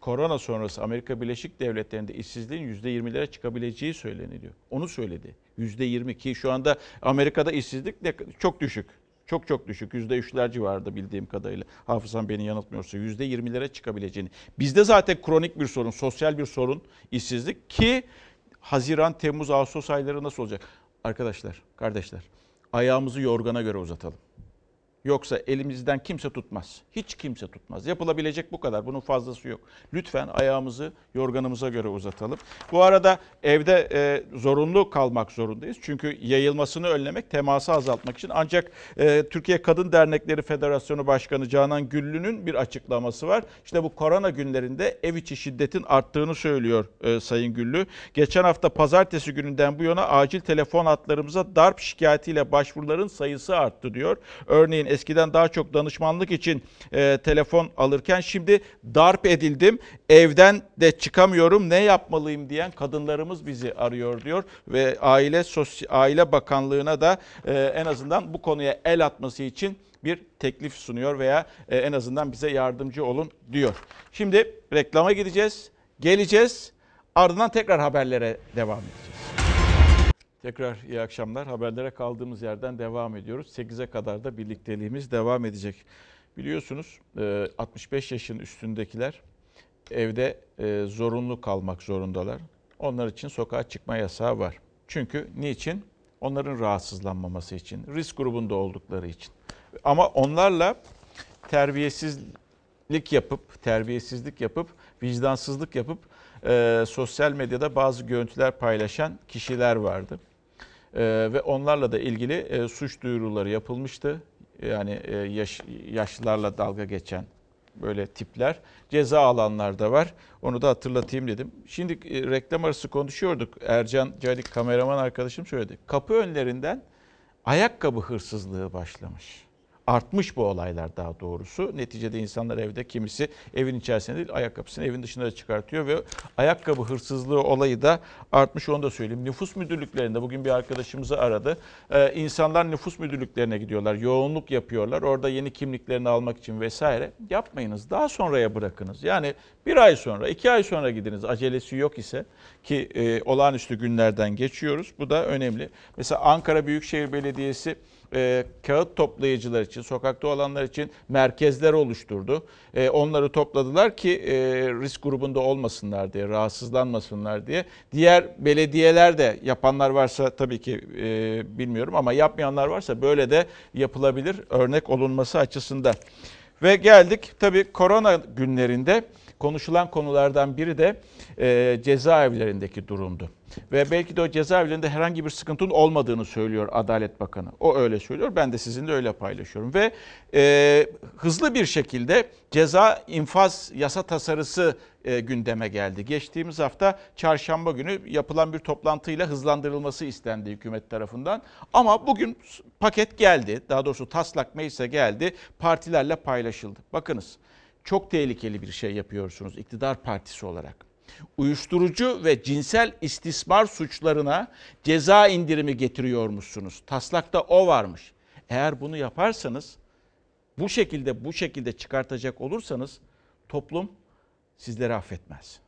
korona sonrası Amerika Birleşik Devletleri'nde işsizliğin %20'lere çıkabileceği söyleniliyor. Onu söyledi. %20 ki şu anda Amerika'da işsizlik çok düşük. Çok çok düşük. %3'ler civarında bildiğim kadarıyla. Hafızam beni yanıltmıyorsa %20'lere çıkabileceğini. Bizde zaten kronik bir sorun, sosyal bir sorun işsizlik ki Haziran, Temmuz, Ağustos ayları nasıl olacak? Arkadaşlar, kardeşler ayağımızı yorgana göre uzatalım. Yoksa elimizden kimse tutmaz. Hiç kimse tutmaz. Yapılabilecek bu kadar. Bunun fazlası yok. Lütfen ayağımızı yorganımıza göre uzatalım. Bu arada evde e, zorunlu kalmak zorundayız. Çünkü yayılmasını önlemek, teması azaltmak için. Ancak e, Türkiye Kadın Dernekleri Federasyonu Başkanı Canan Güllü'nün bir açıklaması var. İşte bu korona günlerinde ev içi şiddetin arttığını söylüyor e, Sayın Güllü. Geçen hafta pazartesi gününden bu yana acil telefon hatlarımıza darp şikayetiyle başvuruların sayısı arttı diyor. Örneğin eskiden daha çok danışmanlık için e, telefon alırken şimdi darp edildim, evden de çıkamıyorum, ne yapmalıyım diyen kadınlarımız bizi arıyor diyor ve Aile Sosyal Aile Bakanlığı'na da e, en azından bu konuya el atması için bir teklif sunuyor veya e, en azından bize yardımcı olun diyor. Şimdi reklama gideceğiz, geleceğiz, ardından tekrar haberlere devam edeceğiz. Tekrar iyi akşamlar. Haberlere kaldığımız yerden devam ediyoruz. 8'e kadar da birlikteliğimiz devam edecek. Biliyorsunuz 65 yaşın üstündekiler evde e, zorunlu kalmak zorundalar. Onlar için sokağa çıkma yasağı var. Çünkü niçin? Onların rahatsızlanmaması için, risk grubunda oldukları için. Ama onlarla terbiyesizlik yapıp, terbiyesizlik yapıp, vicdansızlık yapıp e, sosyal medyada bazı görüntüler paylaşan kişiler vardı. E, ve onlarla da ilgili e, suç duyuruları yapılmıştı. Yani e, yaş, yaşlılarla dalga geçen böyle tipler ceza alanlar da var. Onu da hatırlatayım dedim. Şimdi e, reklam arası konuşuyorduk. Ercan Calik kameraman arkadaşım söyledi. Kapı önlerinden ayakkabı hırsızlığı başlamış. Artmış bu olaylar daha doğrusu. Neticede insanlar evde kimisi evin içerisinde değil ayakkabısını evin dışına çıkartıyor ve ayakkabı hırsızlığı olayı da artmış onu da söyleyeyim. Nüfus müdürlüklerinde bugün bir arkadaşımızı aradı. Ee, insanlar nüfus müdürlüklerine gidiyorlar. Yoğunluk yapıyorlar. Orada yeni kimliklerini almak için vesaire. Yapmayınız. Daha sonraya bırakınız. Yani bir ay sonra, iki ay sonra gidiniz. Acelesi yok ise ki e, olağanüstü günlerden geçiyoruz. Bu da önemli. Mesela Ankara Büyükşehir Belediyesi e, kağıt toplayıcılar için, sokakta olanlar için merkezler oluşturdu. E, onları topladılar ki e, risk grubunda olmasınlar diye, rahatsızlanmasınlar diye. Diğer belediyeler de yapanlar varsa tabii ki e, bilmiyorum ama yapmayanlar varsa böyle de yapılabilir örnek olunması açısından. Ve geldik tabii korona günlerinde konuşulan konulardan biri de e, cezaevlerindeki durumdu. Ve belki de o cezaevlerinde herhangi bir sıkıntının olmadığını söylüyor Adalet Bakanı. O öyle söylüyor. Ben de sizinle öyle paylaşıyorum. Ve e, hızlı bir şekilde ceza infaz yasa tasarısı e, gündeme geldi. Geçtiğimiz hafta çarşamba günü yapılan bir toplantıyla hızlandırılması istendi hükümet tarafından. Ama bugün paket geldi. Daha doğrusu taslak meclise geldi. Partilerle paylaşıldı. Bakınız çok tehlikeli bir şey yapıyorsunuz iktidar partisi olarak uyuşturucu ve cinsel istismar suçlarına ceza indirimi getiriyormuşsunuz. Taslakta o varmış. Eğer bunu yaparsanız bu şekilde bu şekilde çıkartacak olursanız toplum sizleri affetmez.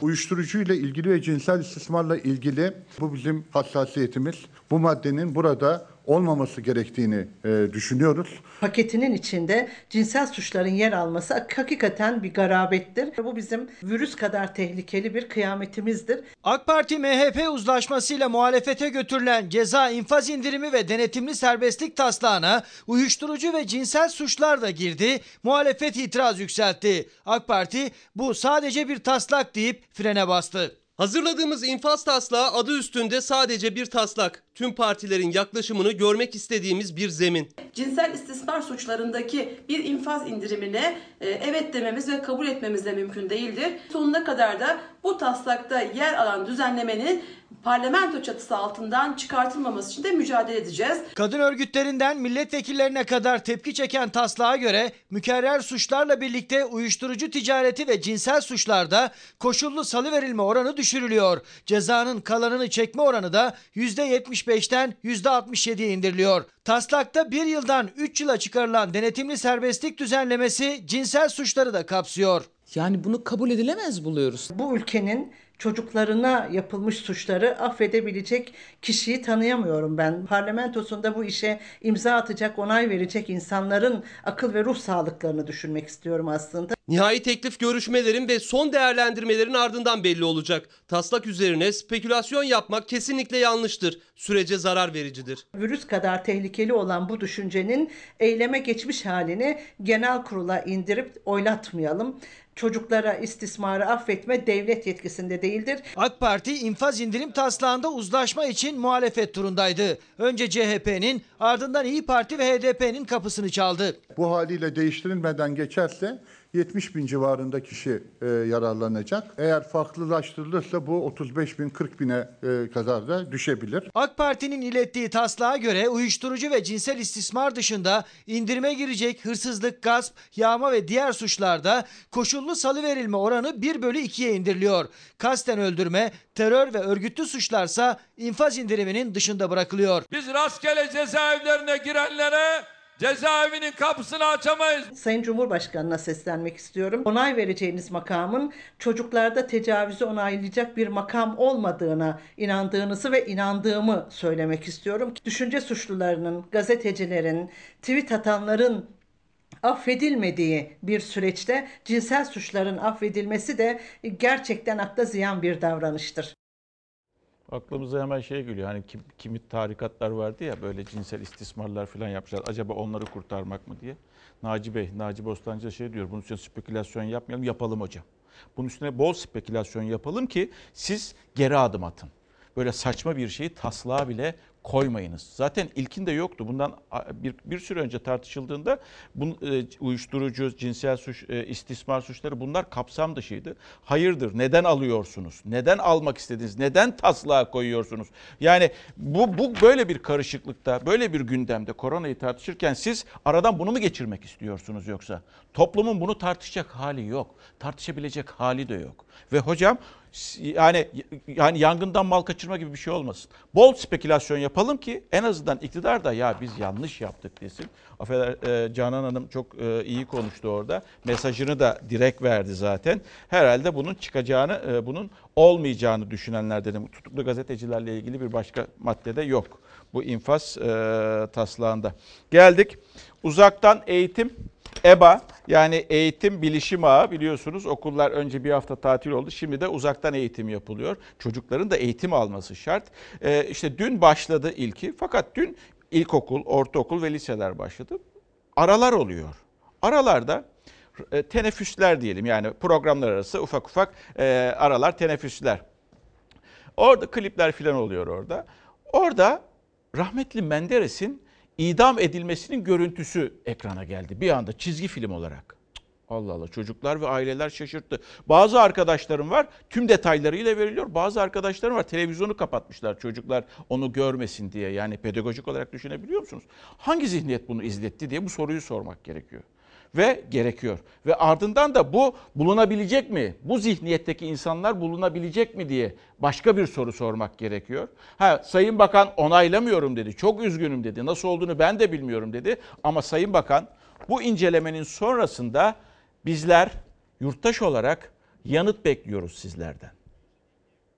Uyuşturucu ile ilgili ve cinsel istismarla ilgili bu bizim hassasiyetimiz. Bu maddenin burada olmaması gerektiğini e, düşünüyoruz. Paketinin içinde cinsel suçların yer alması hakikaten bir garabettir. Bu bizim virüs kadar tehlikeli bir kıyametimizdir. AK Parti MHP uzlaşmasıyla muhalefete götürülen ceza infaz indirimi ve denetimli serbestlik taslağına uyuşturucu ve cinsel suçlar da girdi. Muhalefet itiraz yükseltti. AK Parti bu sadece bir taslak deyip frene bastı. Hazırladığımız infaz taslağı adı üstünde sadece bir taslak. Tüm partilerin yaklaşımını görmek istediğimiz bir zemin. Cinsel istismar suçlarındaki bir infaz indirimine e, evet dememiz ve kabul etmemiz de mümkün değildir. Sonuna kadar da bu taslakta yer alan düzenlemenin parlamento çatısı altından çıkartılmaması için de mücadele edeceğiz. Kadın örgütlerinden milletvekillerine kadar tepki çeken taslağa göre mükerrer suçlarla birlikte uyuşturucu ticareti ve cinsel suçlarda koşullu salıverilme oranı düşürülüyor. Cezanın kalanını çekme oranı da %75'ten %67'ye indiriliyor. Taslakta bir yıldan 3 yıla çıkarılan denetimli serbestlik düzenlemesi cinsel suçları da kapsıyor. Yani bunu kabul edilemez buluyoruz. Bu ülkenin çocuklarına yapılmış suçları affedebilecek kişiyi tanıyamıyorum ben. Parlamentosunda bu işe imza atacak, onay verecek insanların akıl ve ruh sağlıklarını düşünmek istiyorum aslında. Nihai teklif görüşmelerin ve son değerlendirmelerin ardından belli olacak. Taslak üzerine spekülasyon yapmak kesinlikle yanlıştır. Sürece zarar vericidir. Virüs kadar tehlikeli olan bu düşüncenin eyleme geçmiş halini genel kurula indirip oylatmayalım. Çocuklara istismarı affetme devlet yetkisinde değildir. AK Parti infaz indirim taslağında uzlaşma için muhalefet turundaydı. Önce CHP'nin ardından İyi Parti ve HDP'nin kapısını çaldı. Bu haliyle değiştirilmeden geçerse 70 bin civarında kişi e, yararlanacak. Eğer farklılaştırılırsa bu 35 bin 40 bine e, kadar da düşebilir. AK Parti'nin ilettiği taslağa göre uyuşturucu ve cinsel istismar dışında indirime girecek hırsızlık, gasp, yağma ve diğer suçlarda koşullu salıverilme oranı 1 bölü 2'ye indiriliyor. Kasten öldürme, terör ve örgütlü suçlarsa infaz indiriminin dışında bırakılıyor. Biz rastgele cezaevlerine girenlere cezaevinin kapısını açamayız. Sayın Cumhurbaşkanı'na seslenmek istiyorum. Onay vereceğiniz makamın çocuklarda tecavüzü onaylayacak bir makam olmadığına inandığınızı ve inandığımı söylemek istiyorum. Düşünce suçlularının, gazetecilerin, tweet atanların affedilmediği bir süreçte cinsel suçların affedilmesi de gerçekten akla ziyan bir davranıştır. Aklımıza hemen şey geliyor. Hani kim, kimi tarikatlar vardı ya böyle cinsel istismarlar falan yapmışlar. Acaba onları kurtarmak mı diye. Naci Bey, Naci Bostancı şey diyor. Bunun üstüne spekülasyon yapmayalım. Yapalım hocam. Bunun üstüne bol spekülasyon yapalım ki siz geri adım atın. Böyle saçma bir şeyi taslağa bile koymayınız. Zaten ilkinde yoktu. Bundan bir, bir süre önce tartışıldığında bu, e, uyuşturucu, cinsel suç, e, istismar suçları bunlar kapsam dışıydı. Hayırdır? Neden alıyorsunuz? Neden almak istediniz? Neden taslağa koyuyorsunuz? Yani bu, bu böyle bir karışıklıkta, böyle bir gündemde koronayı tartışırken siz aradan bunu mu geçirmek istiyorsunuz yoksa? Toplumun bunu tartışacak hali yok. Tartışabilecek hali de yok. Ve hocam yani yani yangından mal kaçırma gibi bir şey olmasın. Bol spekülasyon yapalım ki en azından iktidar da ya biz yanlış yaptık desin. Affeder e, Canan Hanım çok e, iyi konuştu orada. Mesajını da direkt verdi zaten. Herhalde bunun çıkacağını, e, bunun olmayacağını düşünenler dedim. Tutuklu gazetecilerle ilgili bir başka maddede yok. Bu infaz e, taslağında. Geldik. Uzaktan eğitim EBA yani eğitim bilişim ağı biliyorsunuz okullar önce bir hafta tatil oldu. Şimdi de uzaktan eğitim yapılıyor. Çocukların da eğitim alması şart. Ee, işte dün başladı ilki fakat dün ilkokul, ortaokul ve liseler başladı. Aralar oluyor. Aralarda e, teneffüsler diyelim yani programlar arası ufak ufak e, aralar teneffüsler. Orada klipler falan oluyor orada. Orada rahmetli Menderes'in idam edilmesinin görüntüsü ekrana geldi bir anda çizgi film olarak. Allah Allah çocuklar ve aileler şaşırttı. Bazı arkadaşlarım var tüm detaylarıyla veriliyor. Bazı arkadaşlarım var televizyonu kapatmışlar çocuklar onu görmesin diye. Yani pedagojik olarak düşünebiliyor musunuz? Hangi zihniyet bunu izletti diye bu soruyu sormak gerekiyor ve gerekiyor. Ve ardından da bu bulunabilecek mi? Bu zihniyetteki insanlar bulunabilecek mi diye başka bir soru sormak gerekiyor. Ha Sayın Bakan onaylamıyorum dedi. Çok üzgünüm dedi. Nasıl olduğunu ben de bilmiyorum dedi. Ama Sayın Bakan bu incelemenin sonrasında bizler yurttaş olarak yanıt bekliyoruz sizlerden.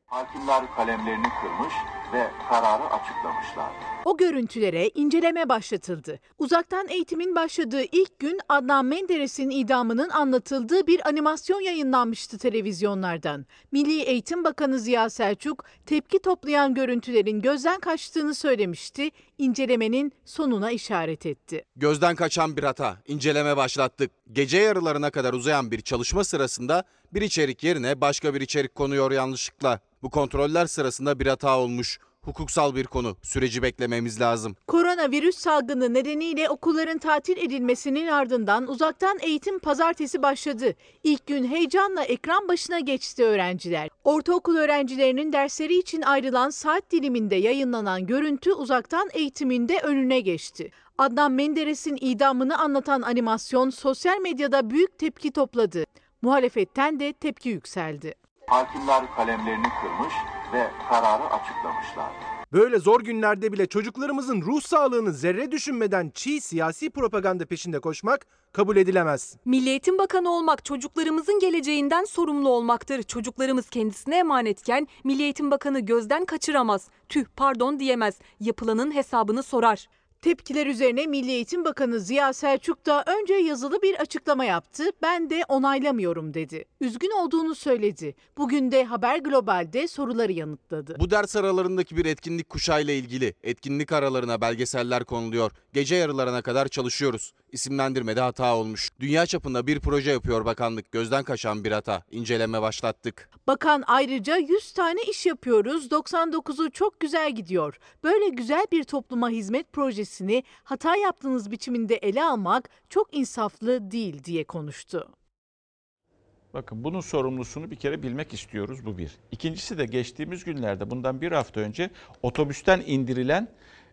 Hakimler kalemlerini kırmış ve kararı açıklamışlardı. O görüntülere inceleme başlatıldı. Uzaktan eğitimin başladığı ilk gün Adnan Menderes'in idamının anlatıldığı bir animasyon yayınlanmıştı televizyonlardan. Milli Eğitim Bakanı Ziya Selçuk tepki toplayan görüntülerin gözden kaçtığını söylemişti, incelemenin sonuna işaret etti. Gözden kaçan bir hata, inceleme başlattık. Gece yarılarına kadar uzayan bir çalışma sırasında bir içerik yerine başka bir içerik konuyor yanlışlıkla. Bu kontroller sırasında bir hata olmuş hukuksal bir konu. Süreci beklememiz lazım. Koronavirüs salgını nedeniyle okulların tatil edilmesinin ardından uzaktan eğitim pazartesi başladı. İlk gün heyecanla ekran başına geçti öğrenciler. Ortaokul öğrencilerinin dersleri için ayrılan saat diliminde yayınlanan görüntü uzaktan eğitiminde önüne geçti. Adnan Menderes'in idamını anlatan animasyon sosyal medyada büyük tepki topladı. Muhalefetten de tepki yükseldi. Hakimler kalemlerini kırmış ve kararı açıklamışlardı. Böyle zor günlerde bile çocuklarımızın ruh sağlığını zerre düşünmeden çiğ siyasi propaganda peşinde koşmak kabul edilemez. Milli Eğitim Bakanı olmak çocuklarımızın geleceğinden sorumlu olmaktır. Çocuklarımız kendisine emanetken Milli Eğitim Bakanı gözden kaçıramaz. Tüh pardon diyemez. Yapılanın hesabını sorar. Tepkiler üzerine Milli Eğitim Bakanı Ziya Selçuk da önce yazılı bir açıklama yaptı. Ben de onaylamıyorum dedi. Üzgün olduğunu söyledi. Bugün de Haber Global'de soruları yanıtladı. Bu ders aralarındaki bir etkinlik kuşağıyla ilgili. Etkinlik aralarına belgeseller konuluyor. Gece yarılarına kadar çalışıyoruz. İsimlendirmede hata olmuş. Dünya çapında bir proje yapıyor bakanlık. Gözden kaçan bir hata. İnceleme başlattık. Bakan ayrıca 100 tane iş yapıyoruz. 99'u çok güzel gidiyor. Böyle güzel bir topluma hizmet projesini hata yaptığınız biçiminde ele almak çok insaflı değil diye konuştu. Bakın bunun sorumlusunu bir kere bilmek istiyoruz bu bir. İkincisi de geçtiğimiz günlerde bundan bir hafta önce otobüsten indirilen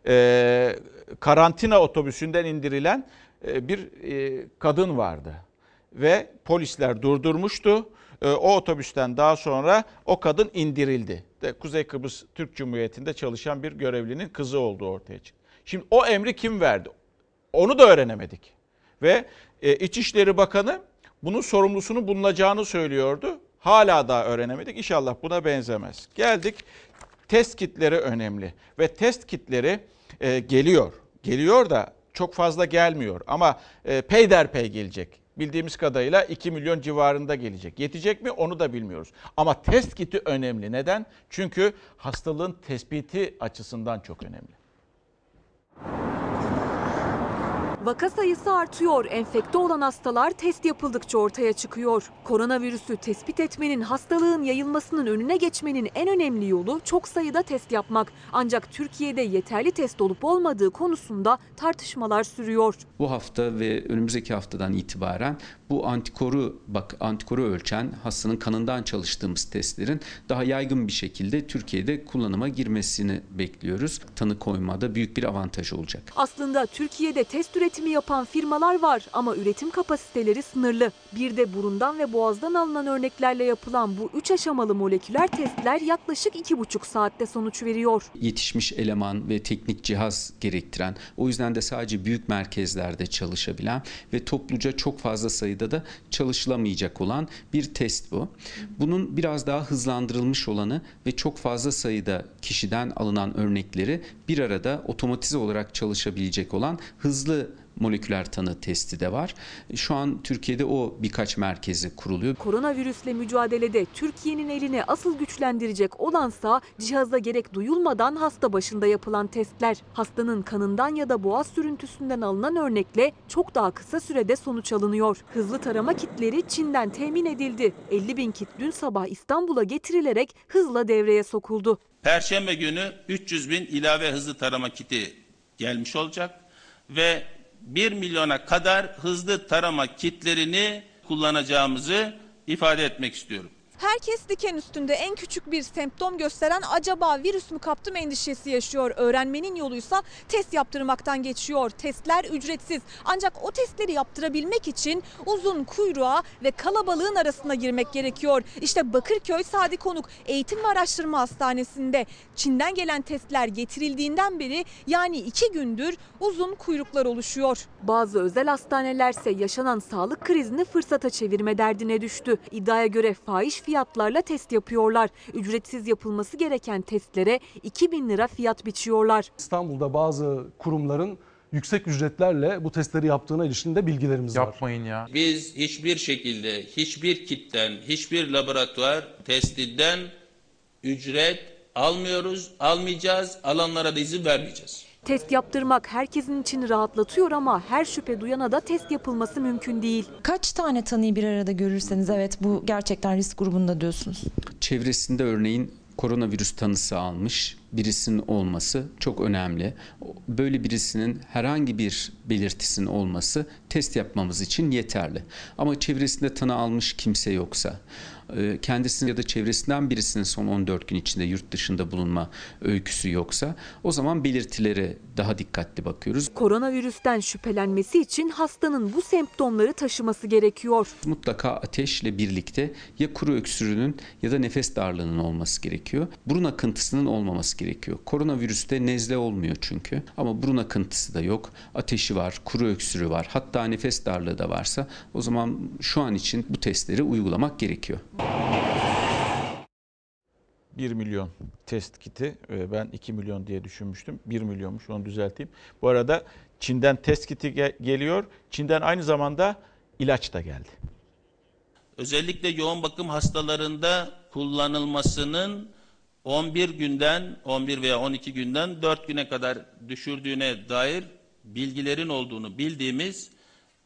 e, karantina otobüsünden indirilen bir e, kadın vardı. Ve polisler durdurmuştu. E, o otobüsten daha sonra o kadın indirildi. Kuzey Kıbrıs Türk Cumhuriyeti'nde çalışan bir görevlinin kızı olduğu ortaya çıktı. Şimdi o emri kim verdi? Onu da öğrenemedik. Ve e, İçişleri Bakanı bunun sorumlusunu bulunacağını söylüyordu. Hala daha öğrenemedik. İnşallah buna benzemez. Geldik test kitleri önemli ve test kitleri e, geliyor. Geliyor da çok fazla gelmiyor ama e, peyderpey gelecek. Bildiğimiz kadarıyla 2 milyon civarında gelecek. Yetecek mi onu da bilmiyoruz. Ama test kiti önemli. Neden? Çünkü hastalığın tespiti açısından çok önemli. Vaka sayısı artıyor. Enfekte olan hastalar test yapıldıkça ortaya çıkıyor. Koronavirüsü tespit etmenin, hastalığın yayılmasının önüne geçmenin en önemli yolu çok sayıda test yapmak. Ancak Türkiye'de yeterli test olup olmadığı konusunda tartışmalar sürüyor. Bu hafta ve önümüzdeki haftadan itibaren bu antikoru bak antikoru ölçen hastanın kanından çalıştığımız testlerin daha yaygın bir şekilde Türkiye'de kullanıma girmesini bekliyoruz. Tanı koymada büyük bir avantaj olacak. Aslında Türkiye'de test üretimi yapan firmalar var ama üretim kapasiteleri sınırlı. Bir de burundan ve boğazdan alınan örneklerle yapılan bu 3 aşamalı moleküler testler yaklaşık 2,5 saatte sonuç veriyor. Yetişmiş eleman ve teknik cihaz gerektiren, o yüzden de sadece büyük merkezlerde çalışabilen ve topluca çok fazla sayıda da çalışılamayacak olan bir test bu. Bunun biraz daha hızlandırılmış olanı ve çok fazla sayıda kişiden alınan örnekleri bir arada otomatize olarak çalışabilecek olan hızlı moleküler tanı testi de var. Şu an Türkiye'de o birkaç merkezi kuruluyor. Koronavirüsle mücadelede Türkiye'nin elini asıl güçlendirecek olansa cihaza gerek duyulmadan hasta başında yapılan testler. Hastanın kanından ya da boğaz sürüntüsünden alınan örnekle çok daha kısa sürede sonuç alınıyor. Hızlı tarama kitleri Çin'den temin edildi. 50 bin kit dün sabah İstanbul'a getirilerek hızla devreye sokuldu. Perşembe günü 300 bin ilave hızlı tarama kiti gelmiş olacak ve 1 milyona kadar hızlı tarama kitlerini kullanacağımızı ifade etmek istiyorum. Herkes diken üstünde en küçük bir semptom gösteren acaba virüs mü kaptım endişesi yaşıyor. Öğrenmenin yoluysa test yaptırmaktan geçiyor. Testler ücretsiz. Ancak o testleri yaptırabilmek için uzun kuyruğa ve kalabalığın arasına girmek gerekiyor. İşte Bakırköy Sadi Konuk Eğitim ve Araştırma Hastanesi'nde Çin'den gelen testler getirildiğinden beri yani iki gündür uzun kuyruklar oluşuyor. Bazı özel hastanelerse yaşanan sağlık krizini fırsata çevirme derdine düştü. İddiaya göre fahiş fiyatlarla test yapıyorlar. Ücretsiz yapılması gereken testlere 2000 lira fiyat biçiyorlar. İstanbul'da bazı kurumların yüksek ücretlerle bu testleri yaptığına ilişkin de bilgilerimiz var. Yapmayın ya. Biz hiçbir şekilde hiçbir kitten, hiçbir laboratuvar testinden ücret almıyoruz, almayacağız, alanlara da izin vermeyeceğiz. Test yaptırmak herkesin içini rahatlatıyor ama her şüphe duyana da test yapılması mümkün değil. Kaç tane tanıyı bir arada görürseniz evet bu gerçekten risk grubunda diyorsunuz. Çevresinde örneğin koronavirüs tanısı almış birisinin olması çok önemli. Böyle birisinin herhangi bir belirtisinin olması test yapmamız için yeterli. Ama çevresinde tanı almış kimse yoksa, kendisinin ya da çevresinden birisinin son 14 gün içinde yurt dışında bulunma öyküsü yoksa o zaman belirtilere daha dikkatli bakıyoruz. Koronavirüsten şüphelenmesi için hastanın bu semptomları taşıması gerekiyor. Mutlaka ateşle birlikte ya kuru öksürüğünün ya da nefes darlığının olması gerekiyor. Burun akıntısının olmaması gerekiyor. Koronavirüste nezle olmuyor çünkü ama burun akıntısı da yok. Ateşi var, kuru öksürüğü var. Hatta nefes darlığı da varsa o zaman şu an için bu testleri uygulamak gerekiyor. 1 milyon test kiti. Ee, Ben 2 milyon diye düşünmüştüm. 1 milyonmuş onu düzelteyim. Bu arada Çin'den test kiti ge- geliyor. Çin'den aynı zamanda ilaç da geldi. Özellikle yoğun bakım hastalarında kullanılmasının 11 günden 11 veya 12 günden 4 güne kadar düşürdüğüne dair bilgilerin olduğunu bildiğimiz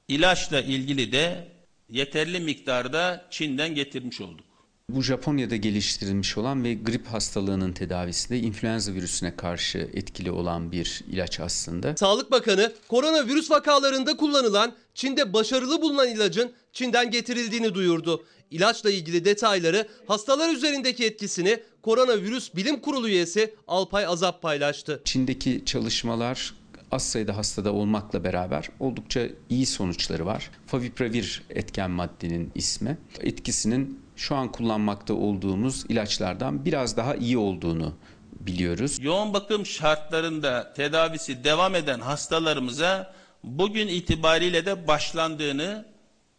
ilaçla ilgili de yeterli miktarda Çin'den getirmiş olduk. Bu Japonya'da geliştirilmiş olan ve grip hastalığının tedavisinde influenza virüsüne karşı etkili olan bir ilaç aslında. Sağlık Bakanı koronavirüs vakalarında kullanılan Çin'de başarılı bulunan ilacın Çin'den getirildiğini duyurdu. İlaçla ilgili detayları, hastalar üzerindeki etkisini Koronavirüs Bilim Kurulu üyesi Alpay Azap paylaştı. Çin'deki çalışmalar az sayıda hastada olmakla beraber oldukça iyi sonuçları var. Favipravir etken maddenin ismi. Etkisinin şu an kullanmakta olduğumuz ilaçlardan biraz daha iyi olduğunu biliyoruz. Yoğun bakım şartlarında tedavisi devam eden hastalarımıza bugün itibariyle de başlandığını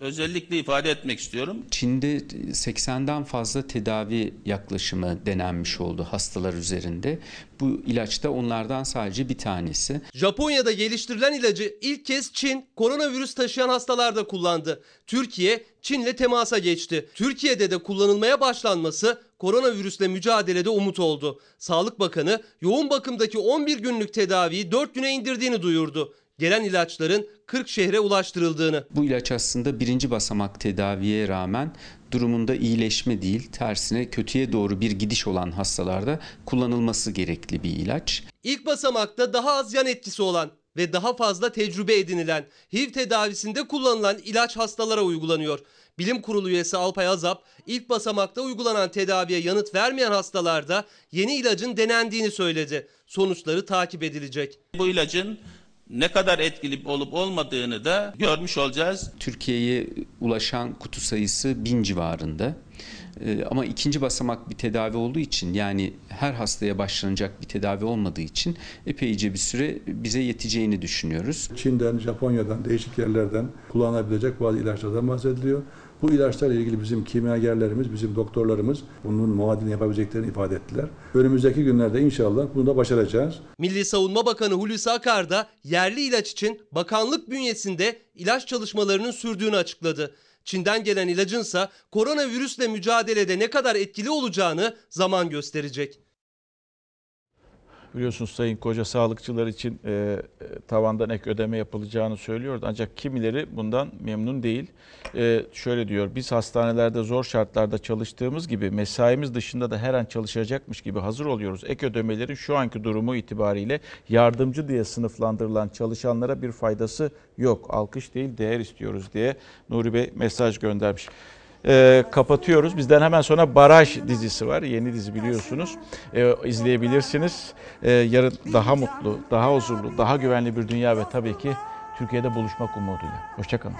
özellikle ifade etmek istiyorum. Çin'de 80'den fazla tedavi yaklaşımı denenmiş oldu hastalar üzerinde. Bu ilaç da onlardan sadece bir tanesi. Japonya'da geliştirilen ilacı ilk kez Çin koronavirüs taşıyan hastalarda kullandı. Türkiye Çin'le temasa geçti. Türkiye'de de kullanılmaya başlanması koronavirüsle mücadelede umut oldu. Sağlık Bakanı yoğun bakımdaki 11 günlük tedaviyi 4 güne indirdiğini duyurdu. Gelen ilaçların 40 şehre ulaştırıldığını. Bu ilaç aslında birinci basamak tedaviye rağmen durumunda iyileşme değil, tersine kötüye doğru bir gidiş olan hastalarda kullanılması gerekli bir ilaç. İlk basamakta daha az yan etkisi olan ve daha fazla tecrübe edinilen HIV tedavisinde kullanılan ilaç hastalara uygulanıyor. Bilim Kurulu üyesi Alpay Azap, ilk basamakta uygulanan tedaviye yanıt vermeyen hastalarda yeni ilacın denendiğini söyledi. Sonuçları takip edilecek. Bu ilacın ne kadar etkili olup olmadığını da görmüş olacağız. Türkiye'ye ulaşan kutu sayısı bin civarında. Ee, Ama ikinci basamak bir tedavi olduğu için yani her hastaya başlanacak bir tedavi olmadığı için epeyce bir süre bize yeteceğini düşünüyoruz. Çin'den, Japonya'dan, değişik yerlerden kullanılabilecek bazı ilaçlardan bahsediliyor. Bu ilaçlarla ilgili bizim kimyagerlerimiz, bizim doktorlarımız bunun muadilini yapabileceklerini ifade ettiler. Önümüzdeki günlerde inşallah bunu da başaracağız. Milli Savunma Bakanı Hulusi Akar da yerli ilaç için bakanlık bünyesinde ilaç çalışmalarının sürdüğünü açıkladı. Çin'den gelen ilacınsa koronavirüsle mücadelede ne kadar etkili olacağını zaman gösterecek. Biliyorsunuz Sayın Koca sağlıkçılar için e, e, tavandan ek ödeme yapılacağını söylüyordu. Ancak kimileri bundan memnun değil. E, şöyle diyor, biz hastanelerde zor şartlarda çalıştığımız gibi mesaimiz dışında da her an çalışacakmış gibi hazır oluyoruz. Ek ödemelerin şu anki durumu itibariyle yardımcı diye sınıflandırılan çalışanlara bir faydası yok. Alkış değil değer istiyoruz diye Nuri Bey mesaj göndermiş. Ee, kapatıyoruz. Bizden hemen sonra Baraj dizisi var. Yeni dizi biliyorsunuz. Ee, izleyebilirsiniz. Ee, yarın daha mutlu, daha huzurlu, daha güvenli bir dünya ve tabii ki Türkiye'de buluşmak umuduyla. Hoşçakalın.